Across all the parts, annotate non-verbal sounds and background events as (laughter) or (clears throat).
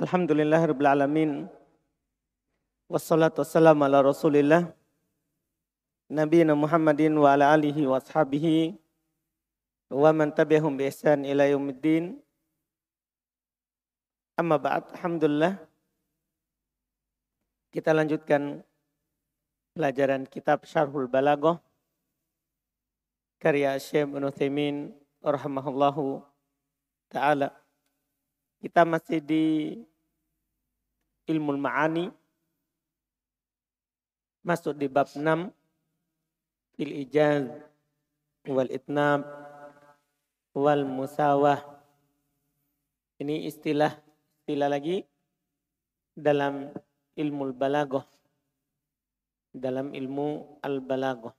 Alhamdulillah Rabbil Alamin. Wassalatu wassalamu ala rasulillah. Nabi Muhammadin wa ala alihi wa ashabihi. Wa man tabi'ahum bi ihsan ila yaumiddin. Amma ba'd, Alhamdulillah. Kita lanjutkan pelajaran kitab Syarhul Balaghah karya Syekh Taimin rahimahullahu taala. Kita masih di ilmu ma'ani masuk di bab 6 fil ijaz wal itnab wal musawah. Ini istilah istilah lagi dalam ilmu balaghah dalam ilmu al-balaghah.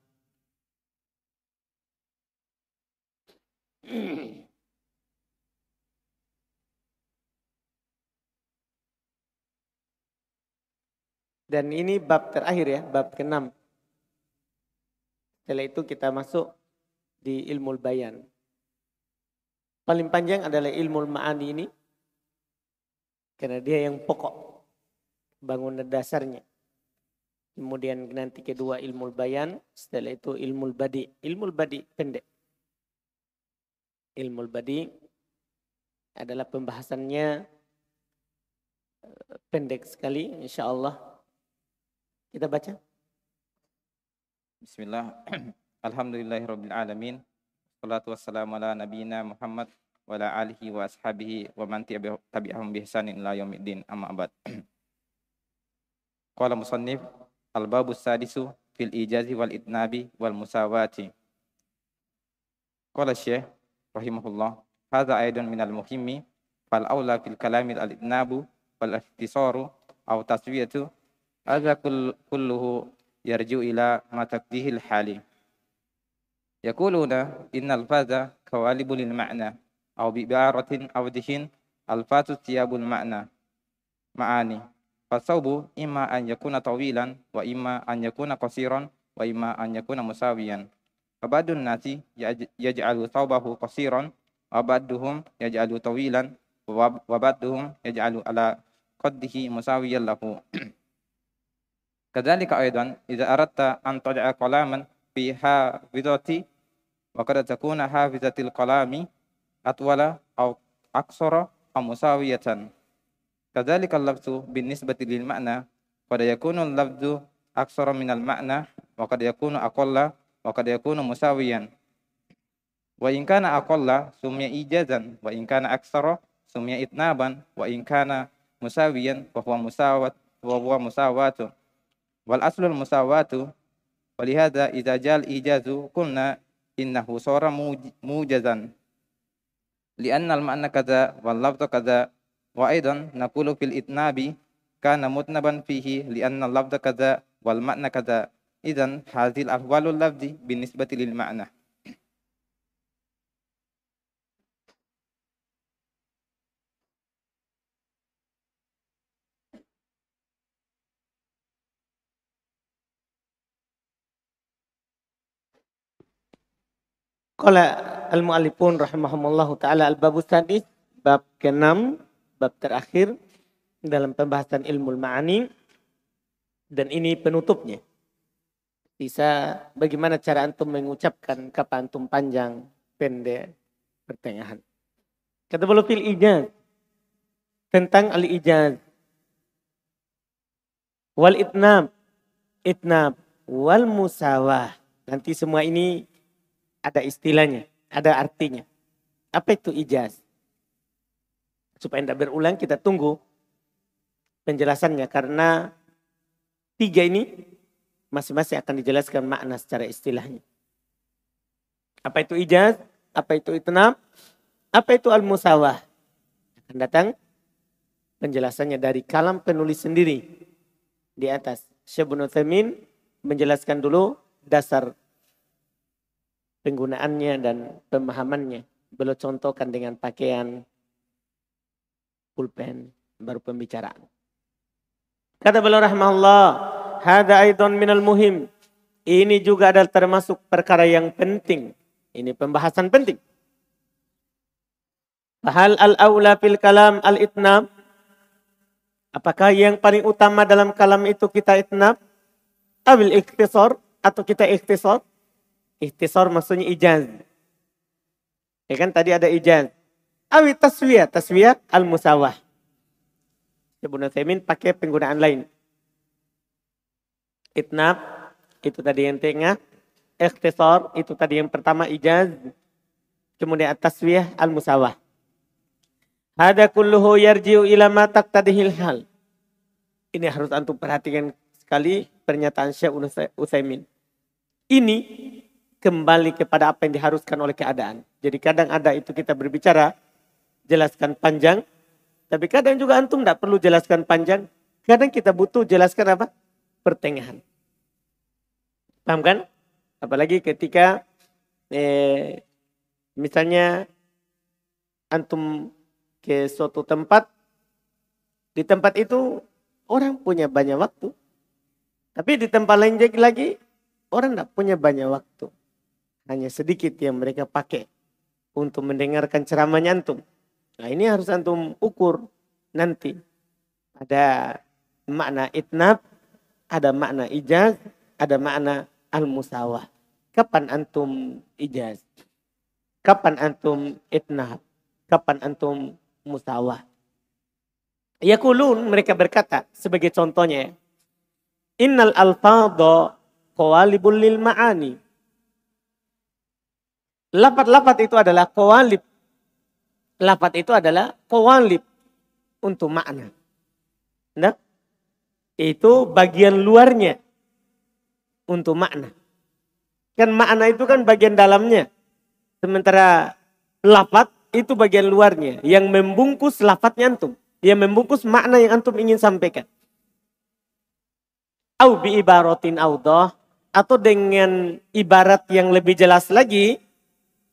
(clears throat) Dan ini bab terakhir ya, bab ke-6. Setelah itu kita masuk di ilmu bayan. Paling panjang adalah ilmu ma'ani ini. Karena dia yang pokok. Bangunan dasarnya. Kemudian nanti kedua ilmu bayan. Setelah itu ilmu badi. Ilmu badi pendek. Ilmu badi adalah pembahasannya eh, pendek sekali insya Allah kita baca. Bismillah. (clears throat) Alhamdulillahirabbil alamin. Wassalatu wassalamu ala nabiyyina Muhammad wa ala alihi wa ashabihi wa man tabi'ahum bi ihsanin ila yaumiddin. Amma ba'd. (clears throat) Qala musannif al-babu sadisu fil ijazi wal itnabi wal musawati. Qala Syekh rahimahullah, hadza aidan min al-muhimmi fal aula fil kalami al-itnabu wal ihtisaru aw taswiyatu Hadza kulluhu yarju ila ma takdihil hali. Yaquluna innal fadha kawalibu lil ma'na aw bi ibaratin aw dihin alfatu tiyabul ma'na ma'ani. Fasawbu imma an yakuna tawilan wa imma an yakuna qasiran wa imma an yakuna musawiyan. Fabadun nasi yaj'alu thawbahu qasiran wa ba'duhum yaj'alu tawilan wa ba'duhum yaj'alu ala qaddihi musawiyan lahu. كذلك أيضا إذا أردت أن تضع كلاما في حافظة وقد تكون حافظة الكلام أطول أو أقصر أو مساوية كذلك اللفظ بالنسبة للمعنى قد يكون اللفظ أكثر من المعنى وقد يكون أقل وقد يكون مساويا وإن كان أقل سمي إيجازا وإن كان أكثر سمي إتنابا وإن كان مساويا فهو مساواة وهو مساواة wal aslul musawatu walihada idza jal ijazu qulna innahu sara mujazan lianna al ma'na kadza wal lafdhu kadza wa aidan naqulu fil itnabi kana mutnaban fihi lianna al lafdha kadza wal ma'na kadza idzan hadhil ahwalul lafzi binisbati lil ma'na Qala al-mu'allifun rahimahumullahu taala al-babus sadis bab ke-6 bab terakhir dalam pembahasan ilmu ma'ani dan ini penutupnya. Bisa bagaimana cara antum mengucapkan kata antum panjang, pendek, pertengahan. Kata beliau fil ijaz tentang al-ijaz wal itnab itnab wal musawah. Nanti semua ini ada istilahnya, ada artinya. Apa itu ijaz? Supaya tidak berulang kita tunggu penjelasannya karena tiga ini masing-masing akan dijelaskan makna secara istilahnya. Apa itu ijaz? Apa itu itnam? Apa itu al-musawah? Akan datang penjelasannya dari kalam penulis sendiri di atas. Syekh Ibnu menjelaskan dulu dasar penggunaannya dan pemahamannya. Beliau contohkan dengan pakaian pulpen baru pembicaraan. Kata beliau rahmatullah, hada aidon minal muhim. Ini juga adalah termasuk perkara yang penting. Ini pembahasan penting. Hal al-aula fil kalam al-itnab. Apakah yang paling utama dalam kalam itu kita itnab? Abil ikhtisar atau kita ikhtisar? Ikhtisar maksudnya ijaz. Ya kan tadi ada ijaz. Awi taswiyah, taswiyah al-musawah. Ibnu Taimin pakai penggunaan lain. Itnab, itu tadi yang tengah. Ikhtisar, itu tadi yang pertama ijaz. Kemudian taswiyah al-musawah. Hada kulluhu yarji'u ila ma taqtadihil hal. Ini harus antum perhatikan sekali pernyataan Syekh Utsaimin. Ini kembali kepada apa yang diharuskan oleh keadaan. Jadi kadang ada itu kita berbicara, jelaskan panjang, tapi kadang juga antum tidak perlu jelaskan panjang. Kadang kita butuh jelaskan apa? Pertengahan. Paham kan? Apalagi ketika eh, misalnya antum ke suatu tempat. Di tempat itu orang punya banyak waktu. Tapi di tempat lain lagi orang tidak punya banyak waktu. Hanya sedikit yang mereka pakai untuk mendengarkan ceramahnya antum. Nah ini harus antum ukur nanti. Ada makna itnab, ada makna ijaz, ada makna al-musawah. Kapan antum ijaz? Kapan antum itnab? Kapan antum musawah. Yakulun mereka berkata sebagai contohnya Innal alfadha qawalibul lil ma'ani. Lapat-lapat itu adalah qawalib. Lapat itu adalah qawalib untuk makna. Nah, itu bagian luarnya untuk makna. Kan makna itu kan bagian dalamnya. Sementara lapat itu bagian luarnya yang membungkus lafadznya antum, yang membungkus makna yang antum ingin sampaikan. Au bi ibaratin atau dengan ibarat yang lebih jelas lagi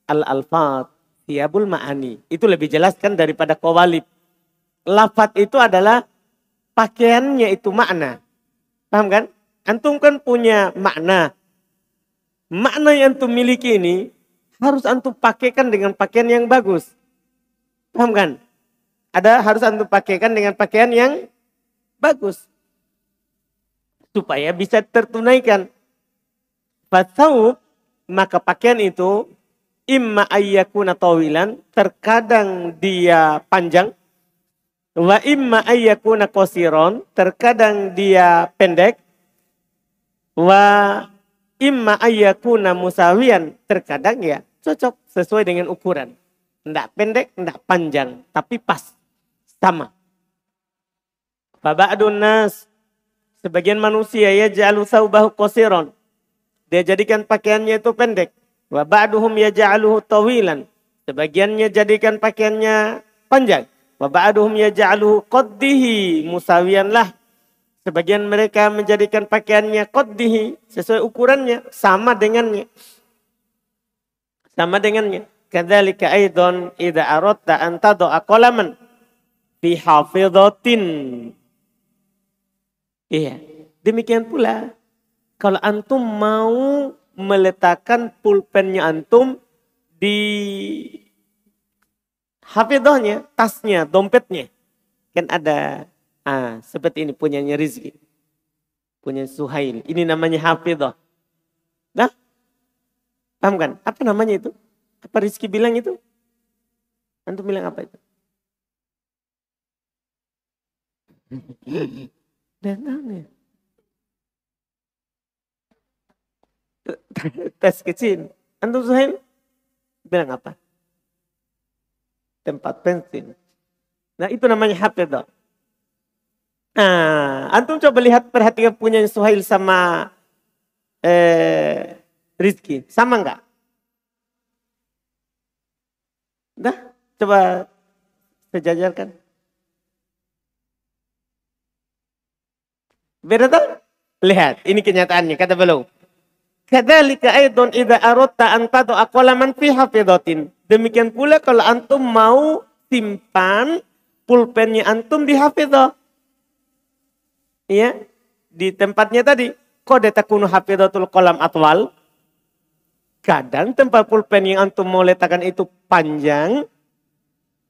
al alfat tiabul ma'ani. Itu lebih jelas kan daripada kawalib. Lafat itu adalah pakaiannya itu makna. Paham kan? Antum kan punya makna. Makna yang antum miliki ini harus antum pakaikan dengan pakaian yang bagus. Paham kan? Ada harus antum pakaikan dengan pakaian yang bagus. Supaya bisa tertunaikan. Fatsaub, maka pakaian itu imma ayyakuna tawilan, terkadang dia panjang. Wa imma ayyakuna kosiron, terkadang dia pendek. Wa imma ayyakuna musawian, terkadang ya cocok sesuai dengan ukuran. Tidak pendek, tidak panjang, tapi pas. Sama. Faba'adun nas. Sebagian manusia ya ja'alu saubahu kosiron. Dia jadikan pakaiannya itu pendek. Wa ba'duhum ya ja'aluhu tawilan. Sebagiannya jadikan pakaiannya panjang. Wa ba'duhum ya ja'aluhu qaddihi musawiyan lah. Sebagian mereka menjadikan pakaiannya qaddihi sesuai ukurannya, sama dengannya sama dengannya. Kadzalika aidon idza aradta an tad'a qalaman fi hafidhatin. Iya. Demikian pula kalau antum mau meletakkan pulpennya antum di hafidhahnya, tasnya, dompetnya. Kan ada ah, seperti ini punyanya Rizki. Punya Suhail. Ini namanya hafidhah. Nah, Paham kan? Apa namanya itu? Apa Rizky bilang itu? Antum bilang apa itu? (laughs) Dan ya. (laughs) Tes kecil. Antum Suhail bilang apa? Tempat pensil. Nah itu namanya hafidah. Nah, antum coba lihat perhatikan punya Suhail sama eh, Rizki. Sama enggak? Dah, coba sejajarkan. Beda tak? Lihat, ini kenyataannya, kata beliau. Kadzalika aidon idza aradta an tad'a qalaman fi hafidatin. Demikian pula kalau antum mau simpan pulpennya antum di hafidah. Iya, di tempatnya tadi. Kode takunu hafidatul kolam atwal. Kadang tempat pulpen yang antum mau letakkan itu panjang,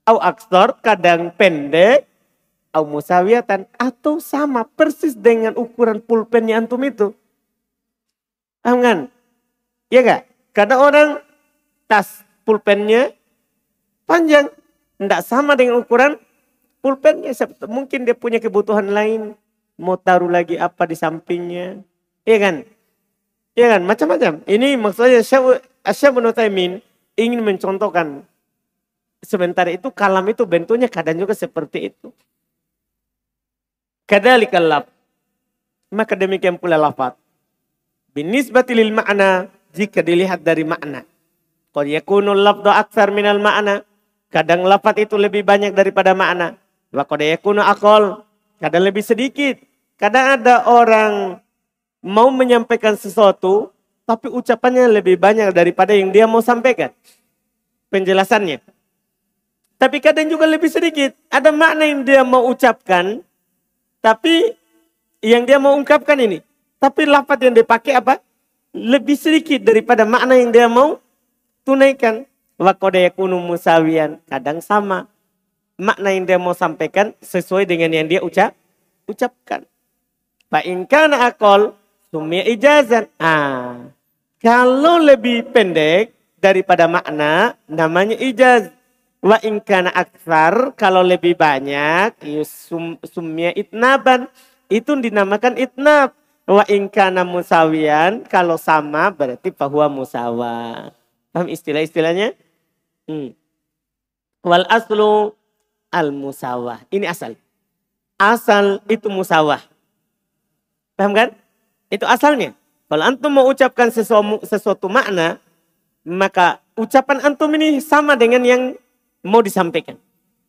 au aksor, kadang pendek, au musawiyatan atau sama persis dengan ukuran pulpennya antum itu. Paham kan? Iya gak? Karena orang tas pulpennya panjang. Tidak sama dengan ukuran pulpennya. Mungkin dia punya kebutuhan lain. Mau taruh lagi apa di sampingnya. Iya kan? Iya kan? Macam-macam. Ini maksudnya Asyab Taimin ingin mencontohkan. Sementara itu kalam itu bentuknya kadang juga seperti itu. Kadalikal laf. Maka demikian pula lafad. Binisbati lil makna jika dilihat dari makna. Qad yakunu aksar minal makna. Kadang lafad itu lebih banyak daripada makna. Wa qad yakunu akol. Kadang lebih sedikit. Kadang ada orang mau menyampaikan sesuatu tapi ucapannya lebih banyak daripada yang dia mau sampaikan. Penjelasannya. Tapi kadang juga lebih sedikit. Ada makna yang dia mau ucapkan, tapi yang dia mau ungkapkan ini. Tapi lafaz yang dipakai apa? Lebih sedikit daripada makna yang dia mau tunaikan. Wakoda yakunu musawian. Kadang sama. Makna yang dia mau sampaikan sesuai dengan yang dia ucap, ucapkan. Inkana akol sumia ijazan. Ah, kalau lebih pendek daripada makna namanya ijaz. Wa inkana aksar kalau lebih banyak yusum, sumia itnaban itu dinamakan itnab. Wa inkana musawian kalau sama berarti bahwa musawa. Paham istilah-istilahnya? Hmm. Wal aslu al musawah. Ini asal. Asal itu musawah. Paham kan? Itu asalnya. Kalau antum mau ucapkan sesuatu, sesuatu makna, maka ucapan antum ini sama dengan yang mau disampaikan.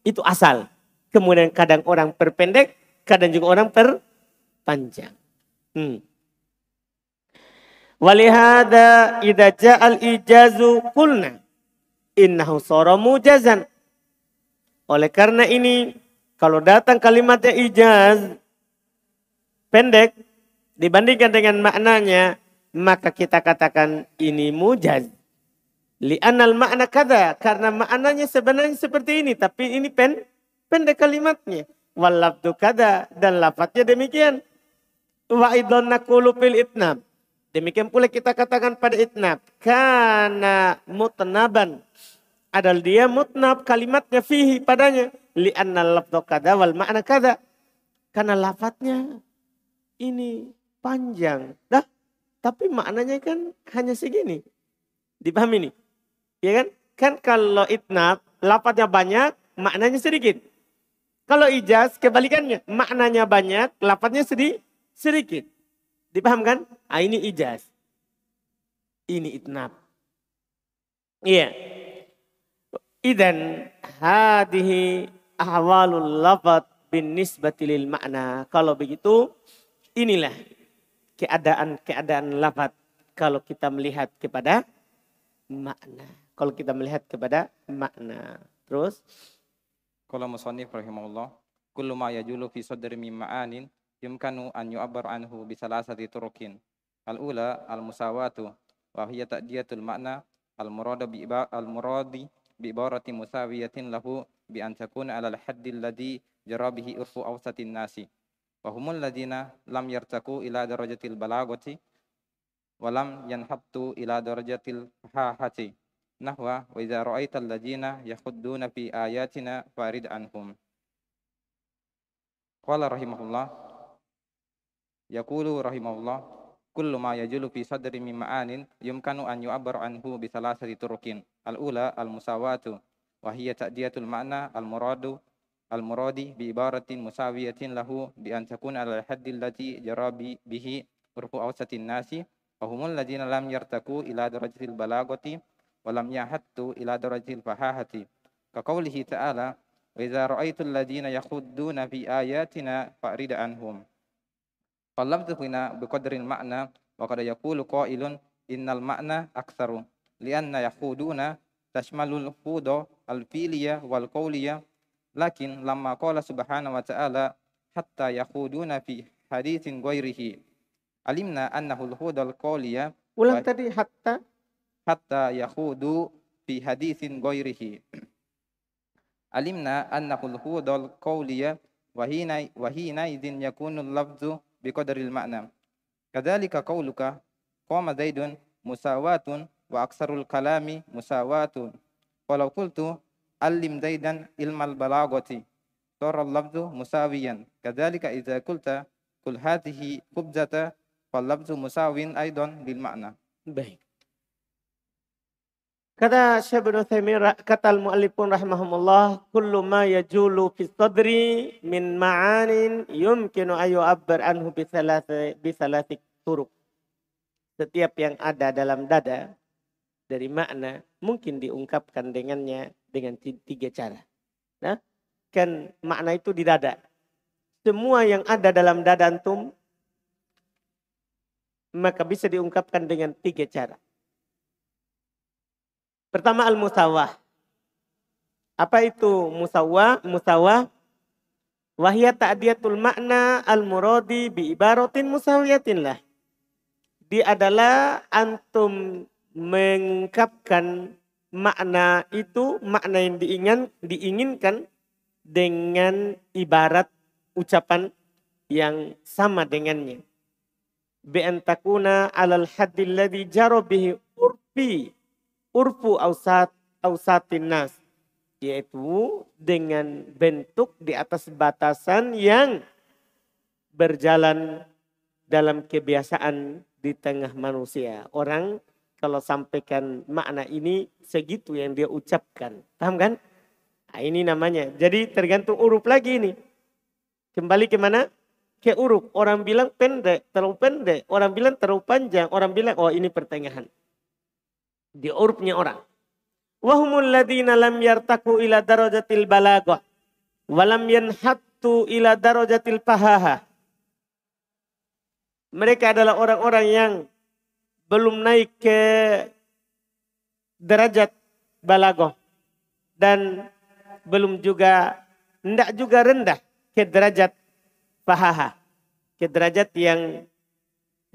Itu asal. Kemudian kadang orang perpendek, kadang juga orang perpanjang. Hmm. Walihada idza ja'al ijazu kulna innahu sara mujazan. Oleh karena ini kalau datang kalimatnya ijaz pendek dibandingkan dengan maknanya maka kita katakan ini mujaz. Li'anal makna kada. Karena maknanya sebenarnya seperti ini. Tapi ini pen, pendek kalimatnya. Walabdu kada. Dan lafadznya demikian. Wa idon nakulu itnab. Demikian pula kita katakan pada itnab. Karena mutnaban. Adalah dia mutnab kalimatnya fihi padanya. Li'annal labdu kada wal makna kada. Karena lafadznya ini panjang. Dah, tapi maknanya kan hanya segini. Dipahami nih? Ya kan? Kan kalau itnab, lapatnya banyak, maknanya sedikit. Kalau ijaz, kebalikannya. Maknanya banyak, lapatnya sedih, sedikit. Dipahamkan? Ah, ini ijaz. Ini itnab. Iya. Idan hadihi ahwalul lafad bin nisbati lil makna. Kalau begitu, inilah keadaan-keadaan lafad kalau kita melihat kepada makna. Kalau kita melihat kepada makna. Terus kalau musannif rahimahullah, kullu ma yajulu fi sadri ma'anin yumkanu an yu'abbar anhu bi salasati turukin. Al-ula al-musawatu wa hiya ta'diyatul makna al-murada bi al-muradi bi ibarati musawiyatin lahu bi an takuna ala al-haddi alladhi jara bihi urfu awsatin nasi. Wa humul ladina lam yartaku ila darajatil balagati walam yanhattu ila darajatil fahahati nahwa wa idza ra'aital ladzina yakhudduna fi ayatina farid anhum qala rahimahullah yaqulu rahimahullah kullu ma yajulu fi sadri min ma'anin yumkanu an yu'abbar anhu bi salasati turukin al ula al musawatu wa hiya ta'diyatul ma'na al muradu al muradi bi ibaratin musawiyatin lahu bi an takuna al haddi allati jarabi bihi urfu awsatin nasi Wahumul ladina lam yartaku ila darajatil balagati wa lam yahattu ila darajatil fahahati. Kaqaulihi ta'ala wa idza ra'aitul ladina yakhudduna fi ayatina fa'rid anhum. فاللفظ هنا بقدر المعنى وقد يقول قائل إن المعنى أكثر لأن يخودون تشمل الخود الفيلية والقولية. لكن لما قال سبحانه وتعالى حتى يخوضون في حديث غيره علمنا أنه الخود القولية ولم تدي حتى حتى يخوضوا في حديث غيره. علمنا أنه الخود القولية وهنا وهنا يكون اللفظ biqadaril makna. Kadzalika qauluka qama Zaidun musawatun wa aksarul kalami musawatun. Walau qultu allim Zaidan ilmal balagati. Sara lafzu musawiyan. Kadzalika idza qulta kul hadhihi khubzata fal lafzu musawin aidan lil ma'na. Baik. Kata Syekh bin Utsaimin kata al-muallifun rahimahumullah kullu ma yajulu fi sadri min ma'anin yumkinu ayu abbar anhu bi thalathi turuq. Setiap yang ada dalam dada dari makna mungkin diungkapkan dengannya dengan tiga cara. Nah, kan makna itu di dada. Semua yang ada dalam dada antum maka bisa diungkapkan dengan tiga cara. Pertama al-musawah. Apa itu musawah? Musawah wahya ta'diyatul makna al-muradi bi ibaratin musawiyatin lah. Dia adalah antum mengungkapkan makna itu, makna yang diinginkan, diinginkan dengan ibarat ucapan yang sama dengannya. Bi antakuna alal haddil ladhi jaro bihi urfi urfu ausat ausatin nas yaitu dengan bentuk di atas batasan yang berjalan dalam kebiasaan di tengah manusia. Orang kalau sampaikan makna ini segitu yang dia ucapkan. Paham kan? Nah, ini namanya. Jadi tergantung urup lagi ini. Kembali ke mana? Ke urup. Orang bilang pendek, terlalu pendek. Orang bilang terlalu panjang. Orang bilang, oh ini pertengahan di urupnya orang. Wahumul ladina lam yartaku ila darajatil balagah. Walam yanhattu ila darajatil pahaha. Mereka adalah orang-orang yang belum naik ke derajat balagoh. Dan belum juga, tidak juga rendah ke derajat pahaha. Ke derajat yang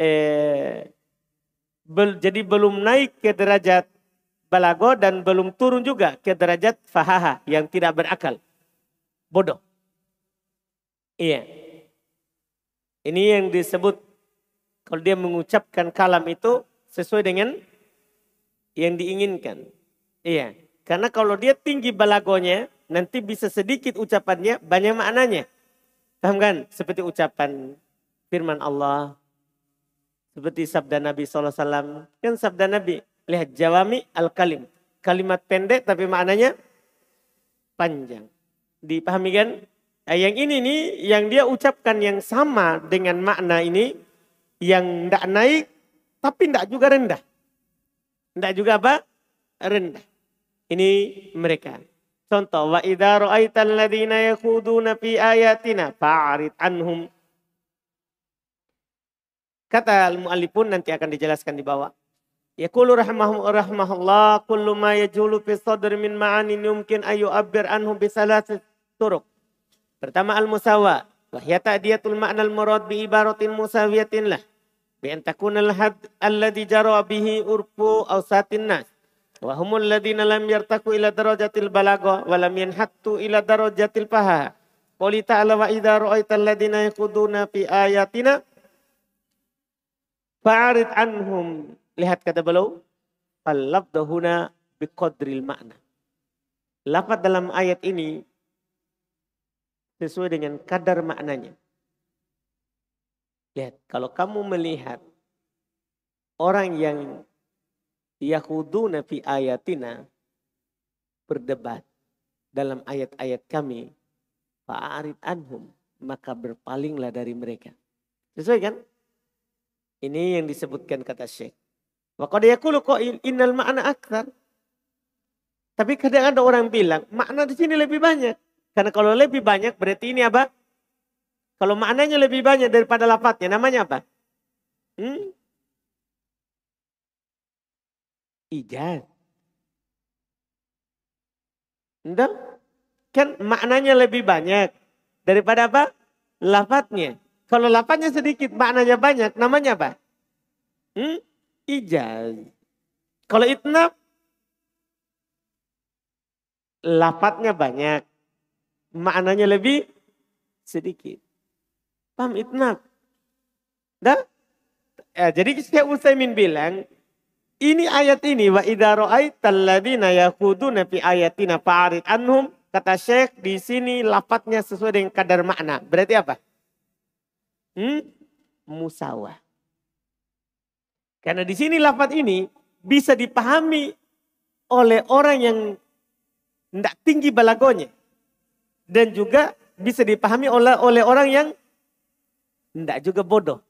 eh, bel, jadi belum naik ke derajat balago dan belum turun juga ke derajat fahaha yang tidak berakal. Bodoh. Iya. Ini yang disebut kalau dia mengucapkan kalam itu sesuai dengan yang diinginkan. Iya. Karena kalau dia tinggi balagonya, nanti bisa sedikit ucapannya, banyak maknanya. Paham kan? Seperti ucapan firman Allah, seperti sabda Nabi SAW. Kan sabda Nabi. Lihat jawami al-kalim. Kalimat pendek tapi maknanya panjang. Dipahami kan? Nah, yang ini nih, yang dia ucapkan yang sama dengan makna ini. Yang tidak naik tapi tidak juga rendah. Tidak juga apa? Rendah. Ini mereka. Contoh, wa idza ra'aital ladzina yakhuduna fi ayatina fa'rid anhum Kata al-muallifun nanti akan dijelaskan di bawah. Yaqulu rahimahullah kullu ma yajulu fi sadr min ma'anin yumkin ayu abir anhu bi salasat turuq. Pertama al-musawa wa hiya ta'diyatul ma'na al-murad bi ibaratin musawiyatin lah. Bi an takuna al-had alladhi jara bihi urfu awsatin nas. Wa humul ladina lam yartaku ila darajatil balagha wa lam yanhattu ila darajatil fahaha. Quli ta'ala wa idza ra'aital ladina yaquduna fi ayatina Fa'arid anhum. Lihat kata beliau. Falabdahuna biqadril makna. Lafaz dalam ayat ini sesuai dengan kadar maknanya. Lihat, kalau kamu melihat orang yang yahuduna fi ayatina berdebat dalam ayat-ayat kami, fa'arid anhum, maka berpalinglah dari mereka. Sesuai kan? Ini yang disebutkan kata Syekh. Wa qad yaqulu innal ma'na akthar. Tapi kadang ada orang bilang makna di sini lebih banyak. Karena kalau lebih banyak berarti ini apa? Kalau maknanya lebih banyak daripada lafadznya namanya apa? Hmm? Ijaz. Entah? Kan maknanya lebih banyak daripada apa? Lafadznya. Kalau lapatnya sedikit, maknanya banyak, namanya apa? Hmm? Ijaz. Kalau itnab, lapatnya banyak, maknanya lebih sedikit. Paham itnab? Dah? Ya, jadi Syekh Utsaimin bilang, ini ayat ini wa idza ra'aital ladzina yakhuduna fi ayatina fa'arid anhum kata Syekh di sini lapatnya sesuai dengan kadar makna. Berarti apa? Hmm? Musawah. Karena di sini lapat ini bisa dipahami oleh orang yang tidak tinggi balagonya. Dan juga bisa dipahami oleh, oleh orang yang tidak juga bodoh.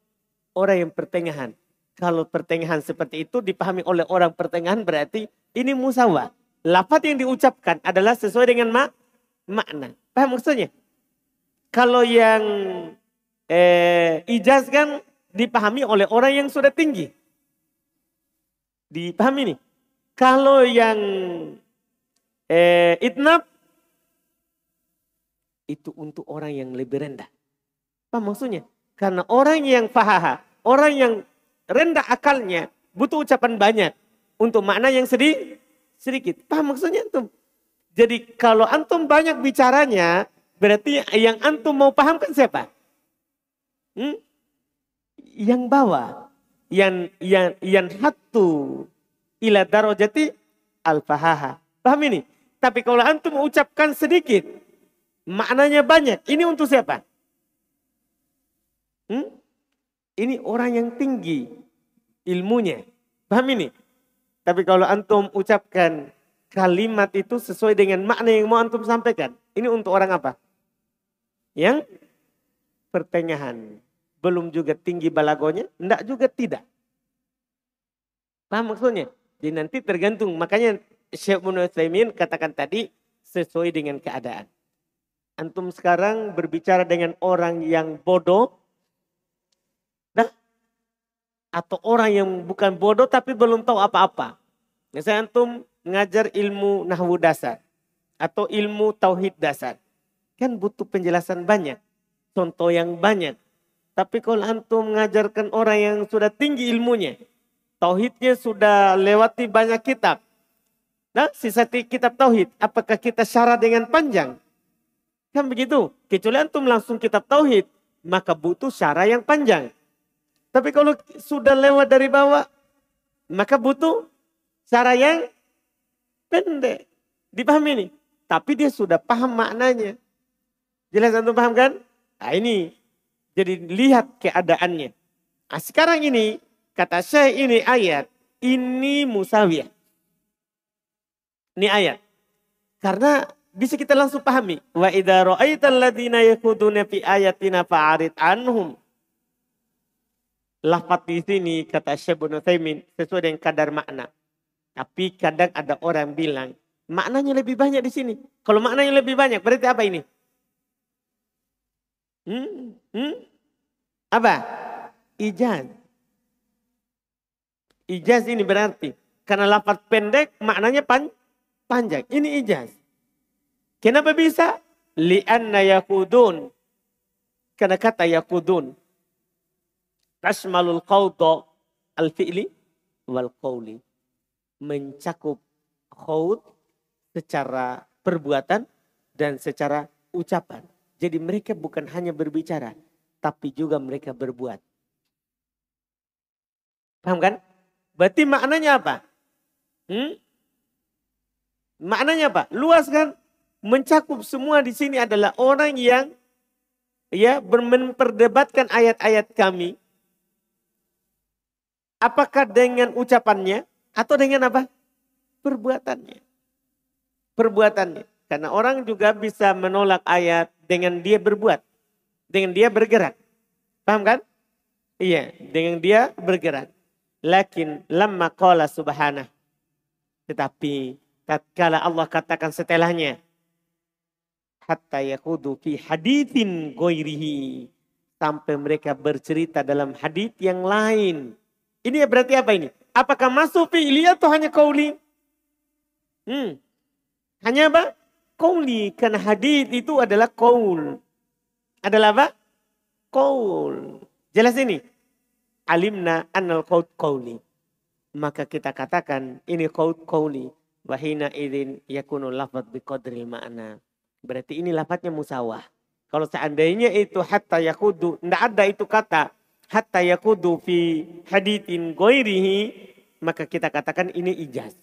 Orang yang pertengahan. Kalau pertengahan seperti itu dipahami oleh orang pertengahan berarti ini musawah. Lafat yang diucapkan adalah sesuai dengan mak makna. Paham maksudnya? Kalau yang eh, ijaz kan dipahami oleh orang yang sudah tinggi. Dipahami nih. Kalau yang eh, itnab itu untuk orang yang lebih rendah. Paham maksudnya? Karena orang yang fahaha, orang yang rendah akalnya, butuh ucapan banyak untuk makna yang sedih, sedikit. Paham maksudnya antum? Jadi kalau antum banyak bicaranya, berarti yang antum mau pahamkan siapa? Hmm? Yang bawa, yang yang yang hatu ila darajati al-fahaha. Paham ini? Tapi kalau antum ucapkan sedikit, maknanya banyak. Ini untuk siapa? Hmm? Ini orang yang tinggi ilmunya. Paham ini? Tapi kalau antum ucapkan kalimat itu sesuai dengan makna yang mau antum sampaikan. Ini untuk orang apa? Yang pertengahan. Belum juga tinggi balagonya, enggak juga tidak. Paham maksudnya? Jadi nanti tergantung. Makanya Syekh Muhammad katakan tadi sesuai dengan keadaan. Antum sekarang berbicara dengan orang yang bodoh, atau orang yang bukan bodoh tapi belum tahu apa-apa. Misalnya antum ngajar ilmu nahwu dasar atau ilmu tauhid dasar. Kan butuh penjelasan banyak, contoh yang banyak. Tapi kalau antum mengajarkan orang yang sudah tinggi ilmunya, tauhidnya sudah lewati banyak kitab. Nah, sisa kitab tauhid, apakah kita syarat dengan panjang? Kan begitu. Kecuali antum langsung kitab tauhid, maka butuh syarat yang panjang. Tapi kalau sudah lewat dari bawah, maka butuh cara yang pendek. Dipahami ini. Tapi dia sudah paham maknanya. Jelas antum paham kan? Nah ini. Jadi lihat keadaannya. Nah, sekarang ini, kata saya ini ayat. Ini musawiyah. Ini ayat. Karena bisa kita langsung pahami. Wa idha ra'aital ladhina yakuduna fi ayatina fa'arid anhum lafat di sini kata Syekh Ibnu Taimin sesuai dengan kadar makna. Tapi kadang ada orang bilang maknanya lebih banyak di sini. Kalau maknanya lebih banyak berarti apa ini? Hmm? Hmm? Apa? Ijaz. Ijaz ini berarti karena lafaz pendek maknanya pan panjang. Ini ijaz. Kenapa bisa? Lianna yakudun. Karena kata yakudun Tashmalul qawda al-fi'li wal qawli. Mencakup khawd secara perbuatan dan secara ucapan. Jadi mereka bukan hanya berbicara, tapi juga mereka berbuat. Paham kan? Berarti maknanya apa? Hmm? Maknanya apa? Luas kan? Mencakup semua di sini adalah orang yang ya memperdebatkan ayat-ayat kami Apakah dengan ucapannya atau dengan apa? Perbuatannya. Perbuatannya. Karena orang juga bisa menolak ayat dengan dia berbuat. Dengan dia bergerak. Paham kan? Iya, dengan dia bergerak. Lakin lamma qala subhanah. Tetapi tatkala Allah katakan setelahnya hatta yakudu fi hadithin goirihi sampai mereka bercerita dalam hadith yang lain ini berarti apa ini? Apakah masuk fi'li atau hanya kauli? Hmm. Hanya apa? Kauli. Karena hadith itu adalah kaul. Adalah apa? Kaul. Jelas ini? Alimna annal qaul kauli. Maka kita katakan ini qaul kauli. Wahina idin yakunu lafad biqadril ma'na. Berarti ini lafadnya musawah. Kalau seandainya itu hatta yakudu, tidak ada itu kata hatta yakudu fi hadithin goirihi, maka kita katakan ini ijaz.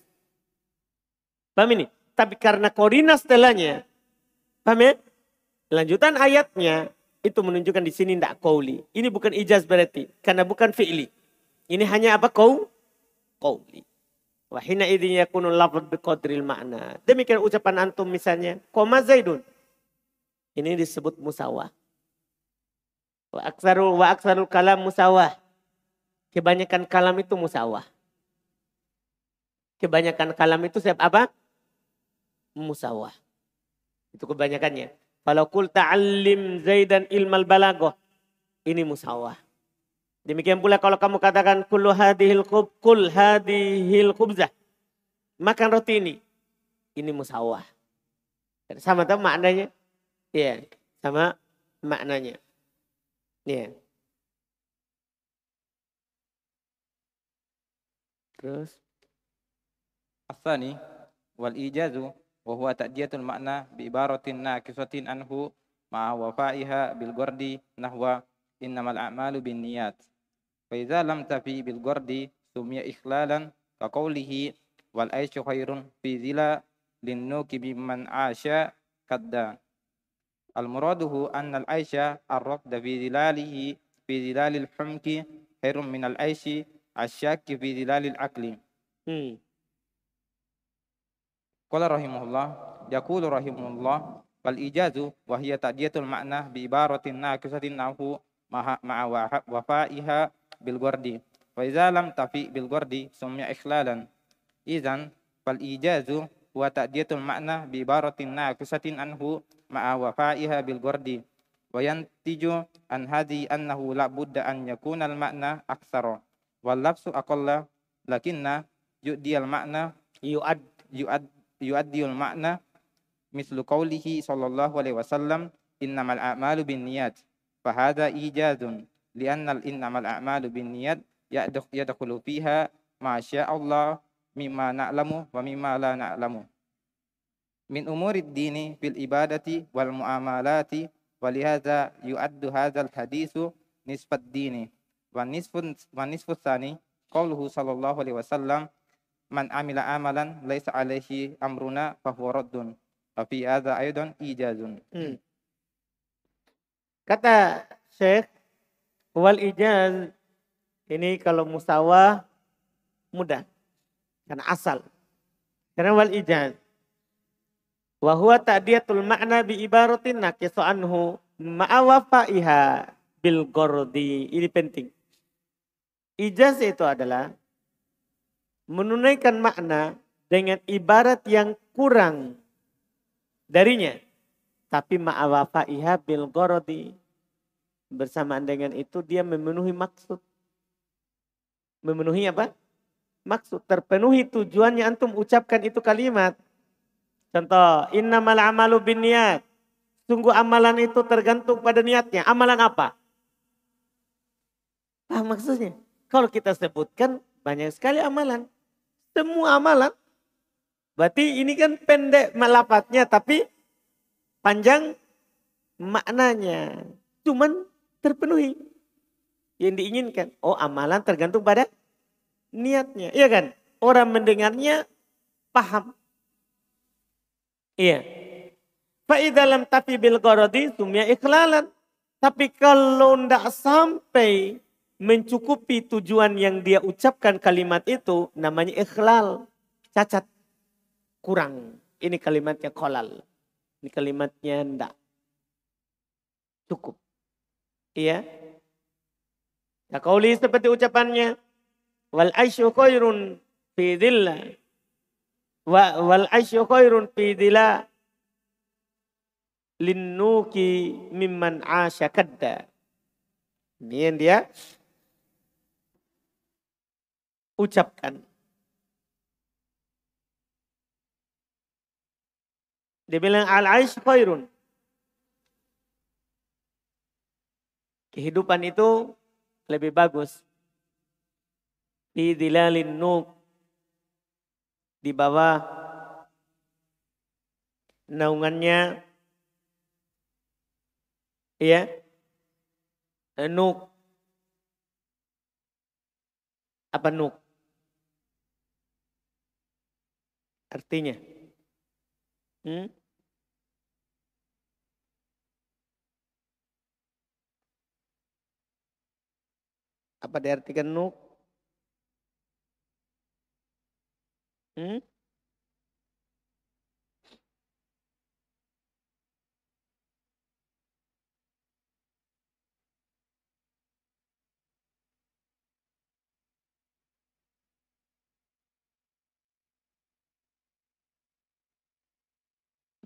Paham ini? Tapi karena korina setelahnya, paham ya? Lanjutan ayatnya itu menunjukkan di sini tidak kauli. Ini bukan ijaz berarti, karena bukan fi'li. Ini hanya apa kau? Kauli. Wahina idin yakunul lafad biqadril makna. Demikian ucapan antum misalnya. Koma zaidun. Ini disebut musawah. Wa aksarul, wa aksarul kalam musawah. Kebanyakan kalam itu musawah. Kebanyakan kalam itu siapa apa? musawah. Itu kebanyakannya. Kalau kul ta'allim zaidan ilmal balagoh. Ini musawah. Demikian pula kalau kamu katakan kullu hadihil kub, kul hadihil khubzah. Makan roti ini. Ini musawah. Sama tahu maknanya? Iya, sama maknanya. Iya. Terus Afani wal ijazu وهو تأدية المعنى بعبارة ناقصة عنه مع وفائها بالجرد نحو إنما الأعمال بالنيات. فإذا لم تفي بالجرد سمي إخلالا كقوله والعيش خير في ذلا للنوك بمن عاش كدا. المراده أن العيش الركض في ظلاله في ظلال الحمك خير من العيش الشاك في ظلال العقل. Qala rahimahullah, yaqulu rahimahullah wal ijazu wa hiya ta'diyatul ma'na bi ibaratin naqisatin nahu ma'a wafaiha bil gardi. Wa idza lam tafi bil gardi summiya ikhlalan. Idzan fal ijazu wa ta'diyatul ma'na bi ibaratin naqisatin anhu ma'a wafaiha bil gardi. Wa yantiju an hadhi annahu la budda an yakuna al ma'na aktsara wal lafsu aqalla lakinna yudial ma'na yu'ad yu'ad يؤدي المعنى يؤد يؤد يؤدي المعنى مثل قوله صلى الله عليه وسلم إنما الأعمال بالنيات فهذا إيجاز لأن إنما الأعمال بالنيات يدخل فيها ما شاء الله مما نعلم ومما لا نعلم من أمور الدين في الإبادة والمعاملات ولهذا يؤد هذا الحديث نصف الدين والنصف, والنصف الثاني قوله صلى الله عليه man amila amalan laisa alaihi amruna fahuwa raddun. Wa fi hadza aidan ijazun. Hmm. kata Syekh wal ijaz ini kalau musawa mudah. Karena asal. Karena wal ijaz. Wa huwa ta'diyatul ma'na bi ibaratin naqisu anhu ma'awafaiha bil gordi. Ini penting. Ijaz itu adalah menunaikan makna dengan ibarat yang kurang darinya. Tapi ma'awafaiha bil gordi bersamaan dengan itu dia memenuhi maksud. Memenuhi apa? Maksud. Terpenuhi tujuannya antum ucapkan itu kalimat. Contoh, innamal amalu bin niat. Sungguh amalan itu tergantung pada niatnya. Amalan apa? Ah maksudnya? Kalau kita sebutkan banyak sekali amalan. Semua amalan. Berarti ini kan pendek melapatnya tapi panjang maknanya. Cuman terpenuhi. Yang diinginkan. Oh amalan tergantung pada niatnya. Iya kan? Orang mendengarnya paham. Iya. dalam tapi bil qaradi sumya. Tapi kalau tidak sampai mencukupi tujuan yang dia ucapkan kalimat itu namanya ikhlal. Cacat. Kurang. Ini kalimatnya kolal. Ini kalimatnya ndak. Cukup. Iya. Ya kauli seperti ucapannya. Wal aisyu khairun fi dhilla. Wa, wal aisyu khairun fi dhilla. Linnuki mimman asya kadda. Ini dia ucapkan. Dia bilang al-aish khairun. Kehidupan itu lebih bagus. Di dilalin nuk. Di bawah naungannya ya nuk apa nuk artinya hmm? apa diartikan nuk hmm?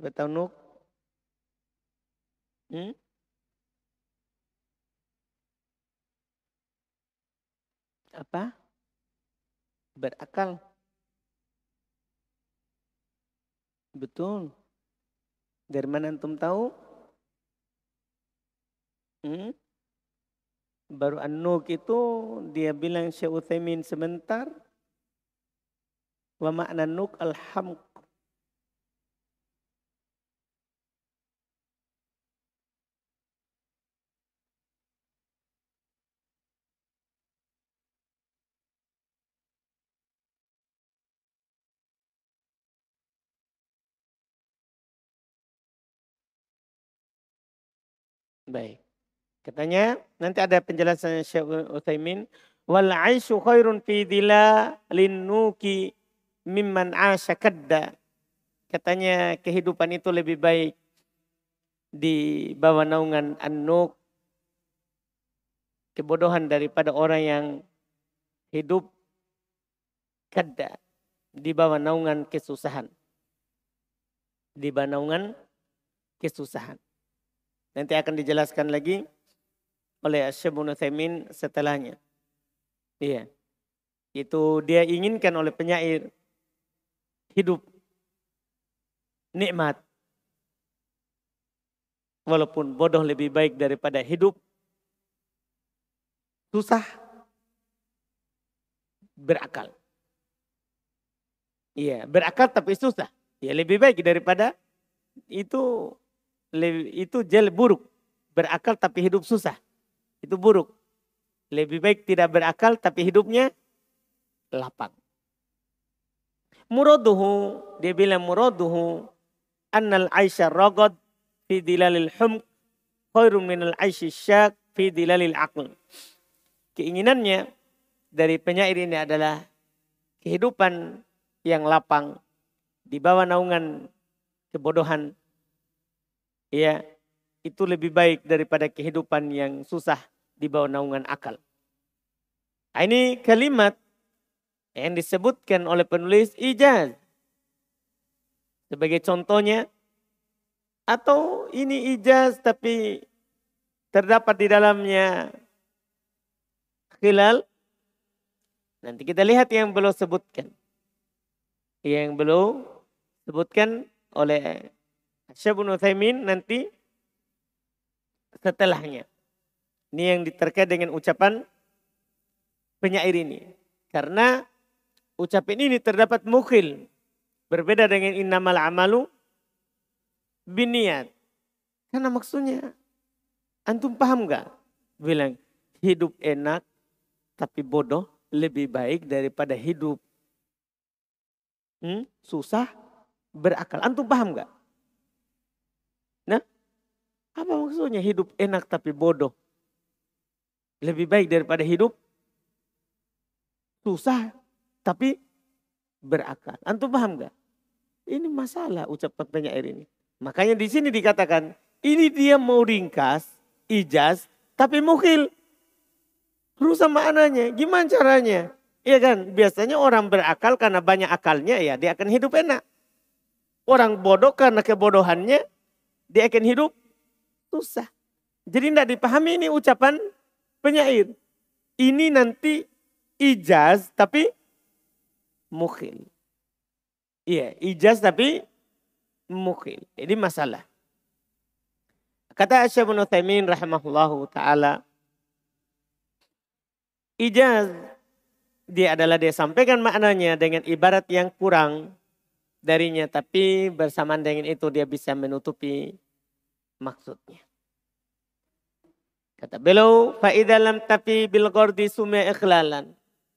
Betul nuk? Hmm? Apa? Berakal. Betul. Dari mana antum tahu? Hmm? Baru An-Nuk itu dia bilang Syekh Utsaimin sebentar. Wa makna Nuk al-hamq Baik. Katanya nanti ada penjelasan Syekh Utsaimin wal aisyu khairun fi linnuki mimman asya kadda. Katanya kehidupan itu lebih baik di bawah naungan an-nuk kebodohan daripada orang yang hidup kadda di bawah naungan kesusahan. Di bawah naungan kesusahan. Nanti akan dijelaskan lagi oleh Syekh Thaimin setelahnya. Iya. Itu dia inginkan oleh penyair hidup nikmat. Walaupun bodoh lebih baik daripada hidup susah berakal. Iya, berakal tapi susah. Ya lebih baik daripada itu itu jel buruk. Berakal tapi hidup susah. Itu buruk. Lebih baik tidak berakal tapi hidupnya lapang. Muraduhu, dia bilang muraduhu annal aisha ragad fi dilalil humq khairum minal aishi syak fi dilalil aql. Keinginannya dari penyair ini adalah kehidupan yang lapang di bawah naungan kebodohan ya itu lebih baik daripada kehidupan yang susah di bawah naungan akal. Nah, ini kalimat yang disebutkan oleh penulis ijaz. Sebagai contohnya, atau ini ijaz tapi terdapat di dalamnya khilal. Nanti kita lihat yang belum sebutkan. Yang belum sebutkan oleh Syekh Utsaimin nanti setelahnya. Ini yang terkait dengan ucapan penyair ini. Karena ucapan ini terdapat mukhil. Berbeda dengan innamal amalu biniat. Karena maksudnya, antum paham gak? Bilang, hidup enak tapi bodoh lebih baik daripada hidup hmm, susah berakal. Antum paham gak? Apa maksudnya hidup enak tapi bodoh? Lebih baik daripada hidup susah tapi berakal. Antum paham gak? Ini masalah ucapan penyair ini. Makanya di sini dikatakan, ini dia mau ringkas, ijaz, tapi mukhil. Rusak maknanya, gimana caranya? Iya kan, biasanya orang berakal karena banyak akalnya ya dia akan hidup enak. Orang bodoh karena kebodohannya dia akan hidup susah. Jadi tidak dipahami ini ucapan penyair. Ini nanti ijaz tapi mukhil. Iya, ijaz tapi mukhil. Ini masalah. Kata Syekh bin rahimahullahu taala, ijaz dia adalah dia sampaikan maknanya dengan ibarat yang kurang darinya, tapi bersamaan dengan itu dia bisa menutupi maksudnya. Kata beliau, faida lam tapi bil gordi sumya ikhlalan.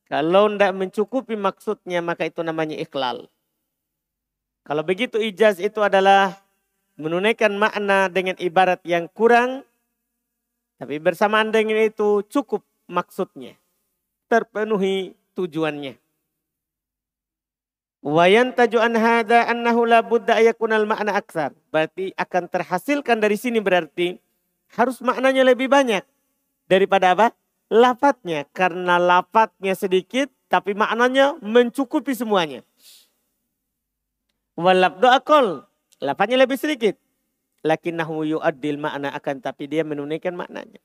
Kalau tidak mencukupi maksudnya maka itu namanya ikhlal. Kalau begitu ijaz itu adalah menunaikan makna dengan ibarat yang kurang. Tapi bersamaan dengan itu cukup maksudnya. Terpenuhi tujuannya. Wayan tajuan hada annahu la budda ayakunal makna aksar. Berarti akan terhasilkan dari sini berarti harus maknanya lebih banyak daripada apa? Lafatnya. Karena lafatnya sedikit tapi maknanya mencukupi semuanya. Walabdu akol. Lafaznya lebih sedikit. Lakinnahu yu'addil makna akan tapi dia menunaikan maknanya.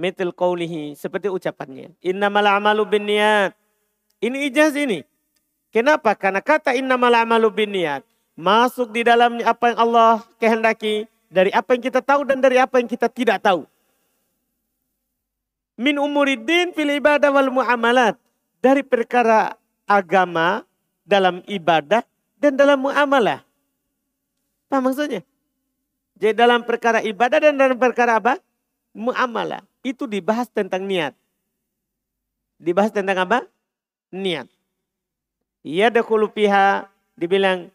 Metil qawlihi. Seperti ucapannya. Innamal amalu bin niat. Ini ijaz ini. Kenapa? Karena kata innamal amalu bin niat. Masuk di dalamnya apa yang Allah kehendaki. Dari apa yang kita tahu dan dari apa yang kita tidak tahu. Min umuriddin fil ibadah wal muamalat. Dari perkara agama dalam ibadah dan dalam muamalah. Apa maksudnya? Jadi dalam perkara ibadah dan dalam perkara apa? Muamalah. Itu dibahas tentang niat. Dibahas tentang apa? Niat. Ia dakhulu piha dibilang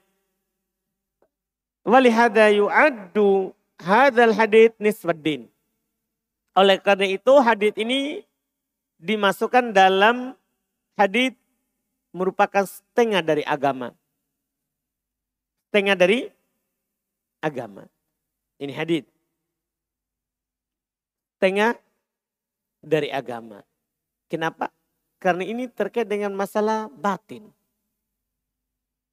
walihada yu'addu hadal hadith niswaddin. Oleh karena itu hadith ini dimasukkan dalam hadith merupakan setengah dari agama. Setengah dari agama. Ini hadith. Setengah dari agama. Kenapa? Karena ini terkait dengan masalah batin.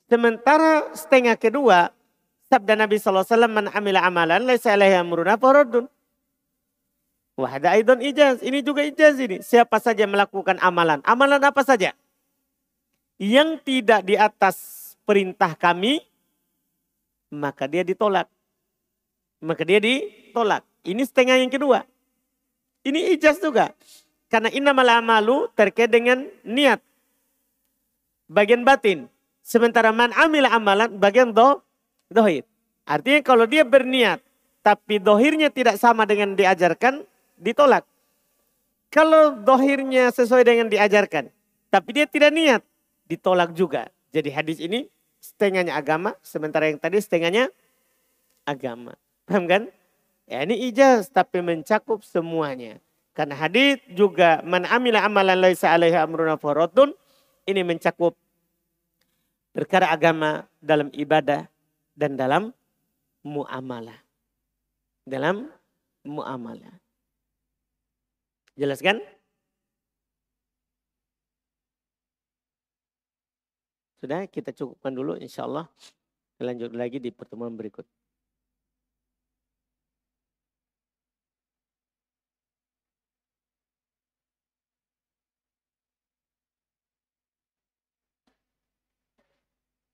Sementara setengah kedua, sabda Nabi SAW, Man amila amalan, laisa alaihi amruna faradun. Wahada aidon ijaz. Ini juga ijaz ini. Siapa saja melakukan amalan. Amalan apa saja? Yang tidak di atas perintah kami, maka dia ditolak. Maka dia ditolak. Ini setengah yang kedua. Ini ijaz juga. Karena innamal amalu terkait dengan niat. Bagian batin. Sementara man amil amalan bagian do, dohir. Artinya kalau dia berniat tapi dohirnya tidak sama dengan diajarkan, ditolak. Kalau dohirnya sesuai dengan diajarkan, tapi dia tidak niat, ditolak juga. Jadi hadis ini setengahnya agama, sementara yang tadi setengahnya agama. Paham kan? Ya ini ijaz tapi mencakup semuanya. Karena hadis juga man amila amalan laisa alaihi amruna ini mencakup perkara agama dalam ibadah dan dalam muamalah. Dalam muamalah. Jelaskan? Sudah kita cukupkan dulu insya Allah. Lanjut lagi di pertemuan berikut.